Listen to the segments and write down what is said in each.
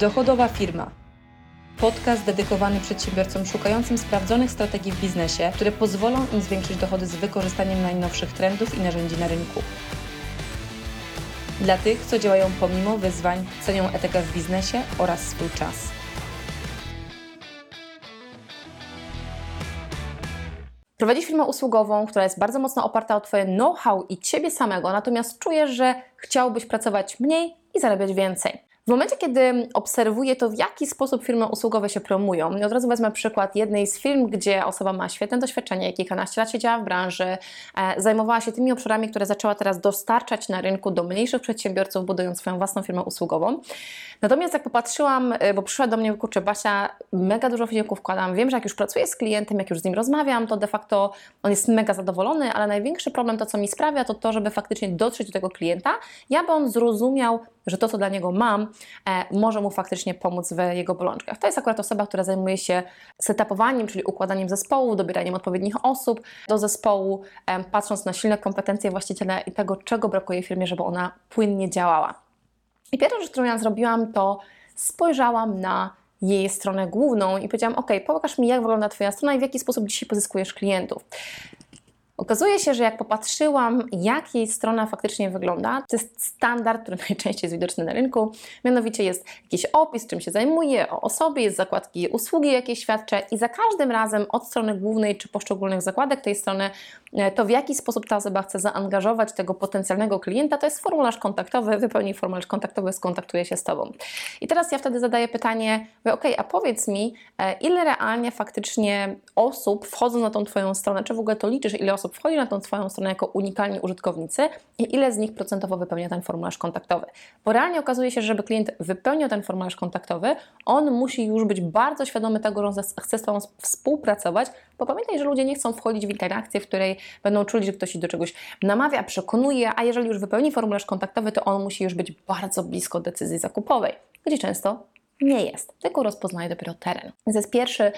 Dochodowa firma. Podcast dedykowany przedsiębiorcom szukającym sprawdzonych strategii w biznesie, które pozwolą im zwiększyć dochody z wykorzystaniem najnowszych trendów i narzędzi na rynku. Dla tych, co działają pomimo wyzwań, cenią etykę w biznesie oraz swój czas. Prowadzisz firmę usługową, która jest bardzo mocno oparta o Twoje know-how i Ciebie samego, natomiast czujesz, że chciałbyś pracować mniej i zarabiać więcej. W momencie, kiedy obserwuję to, w jaki sposób firmy usługowe się promują, i od razu wezmę przykład jednej z firm, gdzie osoba ma świetne doświadczenie, kilkanaście lat siedziała w branży, e, zajmowała się tymi obszarami, które zaczęła teraz dostarczać na rynku do mniejszych przedsiębiorców, budując swoją własną firmę usługową. Natomiast jak popatrzyłam, e, bo przyszła do mnie, kurczę, Basia, mega dużo wysiłku wkładam, wiem, że jak już pracuję z klientem, jak już z nim rozmawiam, to de facto on jest mega zadowolony, ale największy problem to, co mi sprawia, to to, żeby faktycznie dotrzeć do tego klienta, ja by on zrozumiał, że to, co dla niego mam, e, może mu faktycznie pomóc w jego bolączkach. To jest akurat osoba, która zajmuje się setupowaniem, czyli układaniem zespołu, dobieraniem odpowiednich osób do zespołu, e, patrząc na silne kompetencje właściciela i tego, czego brakuje firmie, żeby ona płynnie działała. I pierwsza rzecz, którą ja zrobiłam, to spojrzałam na jej stronę główną i powiedziałam: OK, pokaż mi, jak wygląda Twoja strona i w jaki sposób dzisiaj pozyskujesz klientów. Okazuje się, że jak popatrzyłam, jak jej strona faktycznie wygląda, to jest standard, który najczęściej jest widoczny na rynku. Mianowicie jest jakiś opis, czym się zajmuje, o osobie, jest zakładki usługi, jakie świadczę, i za każdym razem od strony głównej czy poszczególnych zakładek tej strony, e, to w jaki sposób ta osoba chce zaangażować tego potencjalnego klienta, to jest formularz kontaktowy, wypełnij formularz kontaktowy, skontaktuje się z Tobą. I teraz ja wtedy zadaję pytanie, ok, a powiedz mi, e, ile realnie faktycznie osób wchodzą na tą Twoją stronę, czy w ogóle to liczysz, ile osób osób wchodzi na tą Twoją stronę jako unikalni użytkownicy i ile z nich procentowo wypełnia ten formularz kontaktowy. Bo realnie okazuje się, że żeby klient wypełnił ten formularz kontaktowy, on musi już być bardzo świadomy tego, że chce z Tobą współpracować, bo pamiętaj, że ludzie nie chcą wchodzić w interakcję, w której będą czuli, że ktoś ich do czegoś namawia, przekonuje, a jeżeli już wypełni formularz kontaktowy, to on musi już być bardzo blisko decyzji zakupowej, gdzie często nie jest, tylko rozpoznaje dopiero teren. Więc jest pierwszy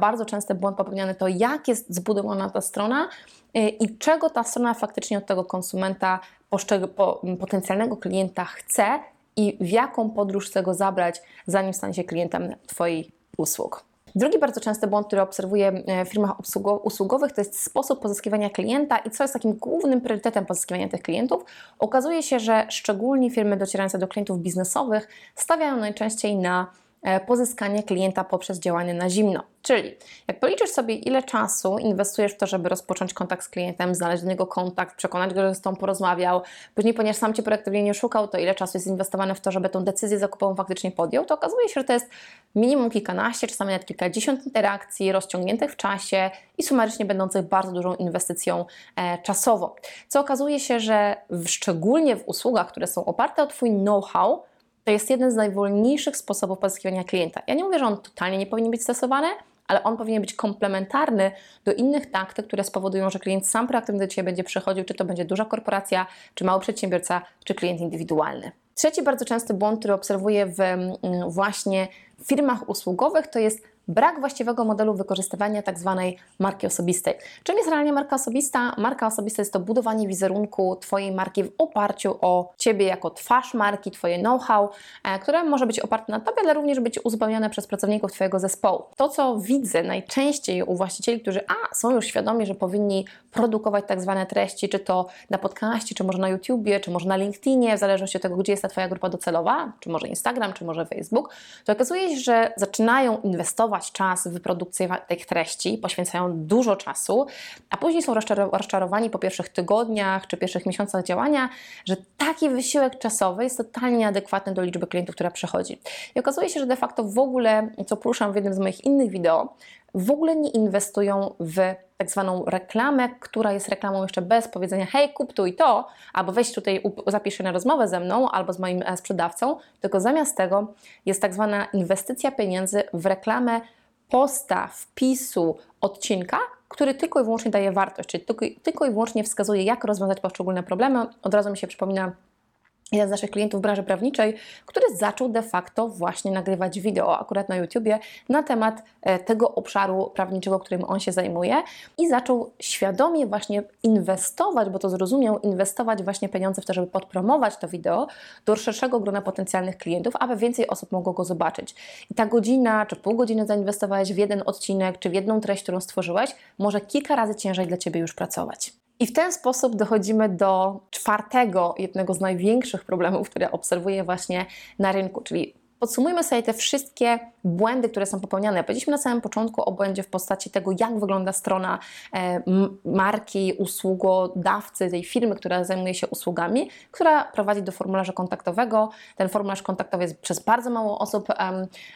bardzo częsty błąd popełniany to, jak jest zbudowana ta strona y, i czego ta strona faktycznie od tego konsumenta, potencjalnego klienta chce i w jaką podróż chce go zabrać, zanim stanie się klientem Twojej usług. Drugi bardzo częsty błąd, który obserwuję e, w firmach usługowych, to jest sposób pozyskiwania klienta i co jest takim głównym priorytetem pozyskiwania tych klientów. Okazuje się, że szczególnie firmy docierające do klientów biznesowych stawiają najczęściej na pozyskanie klienta poprzez działanie na zimno. Czyli jak policzysz sobie, ile czasu inwestujesz w to, żeby rozpocząć kontakt z klientem, znaleźć do niego kontakt, przekonać go, że z tą porozmawiał, później, ponieważ sam Cię proaktywnie nie szukał, to ile czasu jest inwestowane w to, żeby tą decyzję zakupową faktycznie podjął, to okazuje się, że to jest minimum kilkanaście, czasami nawet kilkadziesiąt interakcji rozciągniętych w czasie i sumarycznie będących bardzo dużą inwestycją e, czasową. Co okazuje się, że w, szczególnie w usługach, które są oparte o Twój know-how, to jest jeden z najwolniejszych sposobów pozyskiwania klienta. Ja nie mówię, że on totalnie nie powinien być stosowany, ale on powinien być komplementarny do innych taktyk, które spowodują, że klient sam proaktywnie do Ciebie będzie przychodził, czy to będzie duża korporacja, czy mały przedsiębiorca, czy klient indywidualny. Trzeci bardzo częsty błąd, który obserwuję w mm, właśnie firmach usługowych, to jest brak właściwego modelu wykorzystywania tak zwanej marki osobistej. Czym jest realnie marka osobista? Marka osobista jest to budowanie wizerunku Twojej marki w oparciu o Ciebie jako twarz marki, Twoje know-how, e, które może być oparte na Tobie, ale również być uzupełnione przez pracowników Twojego zespołu. To, co widzę najczęściej u właścicieli, którzy a, są już świadomi, że powinni produkować tak zwane treści, czy to na podcaście, czy może na YouTubie, czy może na LinkedInie, w zależności od tego, gdzie jest ta Twoja grupa docelowa, czy może Instagram, czy może Facebook, to okazuje się, że zaczynają inwestować czas w produkcję tych treści, poświęcają dużo czasu, a później są rozczarowani po pierwszych tygodniach czy pierwszych miesiącach działania, że taki wysiłek czasowy jest totalnie nieadekwatny do liczby klientów, która przychodzi. I okazuje się, że de facto w ogóle, co poruszam w jednym z moich innych wideo, w ogóle nie inwestują w tak zwaną reklamę, która jest reklamą jeszcze bez powiedzenia hej, kup tu i to, albo weź tutaj, zapisz się na rozmowę ze mną albo z moim e, sprzedawcą, tylko zamiast tego jest tak zwana inwestycja pieniędzy w reklamę posta, wpisu, odcinka, który tylko i wyłącznie daje wartość, czyli tylko, tylko i wyłącznie wskazuje, jak rozwiązać poszczególne problemy. Od razu mi się przypomina jeden z naszych klientów w branży prawniczej, który zaczął de facto właśnie nagrywać wideo, akurat na YouTubie, na temat e, tego obszaru prawniczego, którym on się zajmuje i zaczął świadomie właśnie inwestować, bo to zrozumiał, inwestować właśnie pieniądze w to, żeby podpromować to wideo do szerszego grona potencjalnych klientów, aby więcej osób mogło go zobaczyć. I ta godzina czy pół godziny zainwestowałeś w jeden odcinek, czy w jedną treść, którą stworzyłeś, może kilka razy ciężej dla Ciebie już pracować. I w ten sposób dochodzimy do czwartego, jednego z największych problemów, które obserwuję właśnie na rynku, czyli podsumujmy sobie te wszystkie błędy, które są popełniane. Powiedzieliśmy na samym początku o błędzie w postaci tego, jak wygląda strona e, marki, usługodawcy, tej firmy, która zajmuje się usługami, która prowadzi do formularza kontaktowego. Ten formularz kontaktowy jest przez bardzo mało osób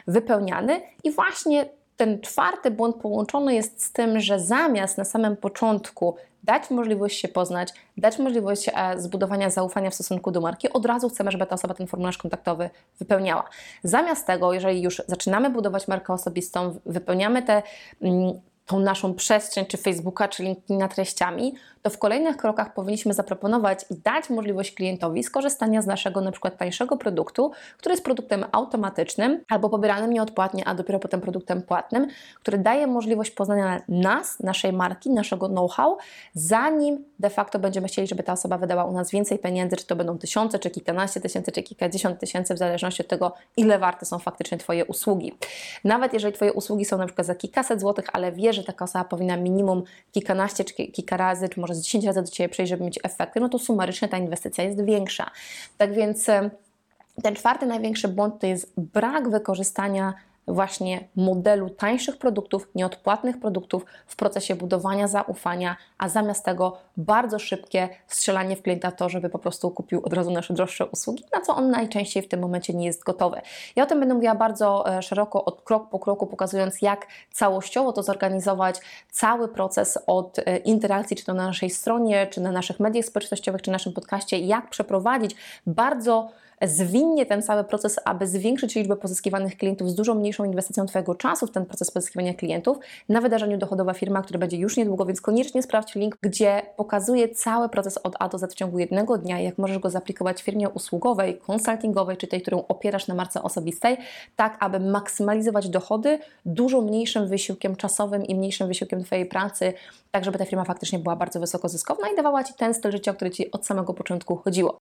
wypełniany i właśnie ten czwarty błąd połączony jest z tym, że zamiast na samym początku dać możliwość się poznać, dać możliwość e, zbudowania zaufania w stosunku do marki, od razu chcemy, żeby ta osoba ten formularz kontaktowy wypełniała. Zamiast tego, jeżeli już zaczynamy budować markę osobistą, wypełniamy te mm, tą naszą przestrzeń, czy Facebooka, czy LinkedIna treściami, to w kolejnych krokach powinniśmy zaproponować i dać możliwość klientowi skorzystania z naszego na przykład tańszego produktu, który jest produktem automatycznym albo pobieranym nieodpłatnie, a dopiero potem produktem płatnym, który daje możliwość poznania nas, naszej marki, naszego know-how, zanim de facto będziemy chcieli, żeby ta osoba wydała u nas więcej pieniędzy, czy to będą tysiące, czy kilkanaście tysięcy, czy kilkadziesiąt tysięcy, w zależności od tego, ile warte są faktycznie Twoje usługi. Nawet jeżeli Twoje usługi są na przykład za kilkaset złotych, ale wiesz, że taka osoba powinna minimum kilkanaście, czy kilka razy, czy może z 10 razy do Ciebie przyjść, żeby mieć efekty, no to sumarycznie ta inwestycja jest większa. Tak więc ten czwarty największy błąd to jest brak wykorzystania właśnie modelu tańszych produktów, nieodpłatnych produktów w procesie budowania zaufania, a zamiast tego bardzo szybkie strzelanie w klienta to, żeby po prostu kupił od razu nasze droższe usługi, na co on najczęściej w tym momencie nie jest gotowy. Ja o tym będę mówiła bardzo e, szeroko, od krok po kroku, pokazując jak całościowo to zorganizować, cały proces od e, interakcji, czy to na naszej stronie, czy na naszych mediach społecznościowych, czy naszym podcaście, jak przeprowadzić bardzo zwinnie ten cały proces, aby zwiększyć liczbę pozyskiwanych klientów z dużo mniejszą inwestycją Twojego czasu w ten proces pozyskiwania klientów na wydarzeniu Dochodowa Firma, które będzie już niedługo, więc koniecznie sprawdź link, gdzie pokazuje cały proces od A do Z w ciągu jednego dnia, jak możesz go zaaplikować w firmie usługowej, konsultingowej, czy tej, którą opierasz na marce osobistej, tak aby maksymalizować dochody dużo mniejszym wysiłkiem czasowym i mniejszym wysiłkiem Twojej pracy, tak żeby ta firma faktycznie była bardzo wysoko zyskowna i dawała Ci ten styl życia, o który Ci od samego początku chodziło.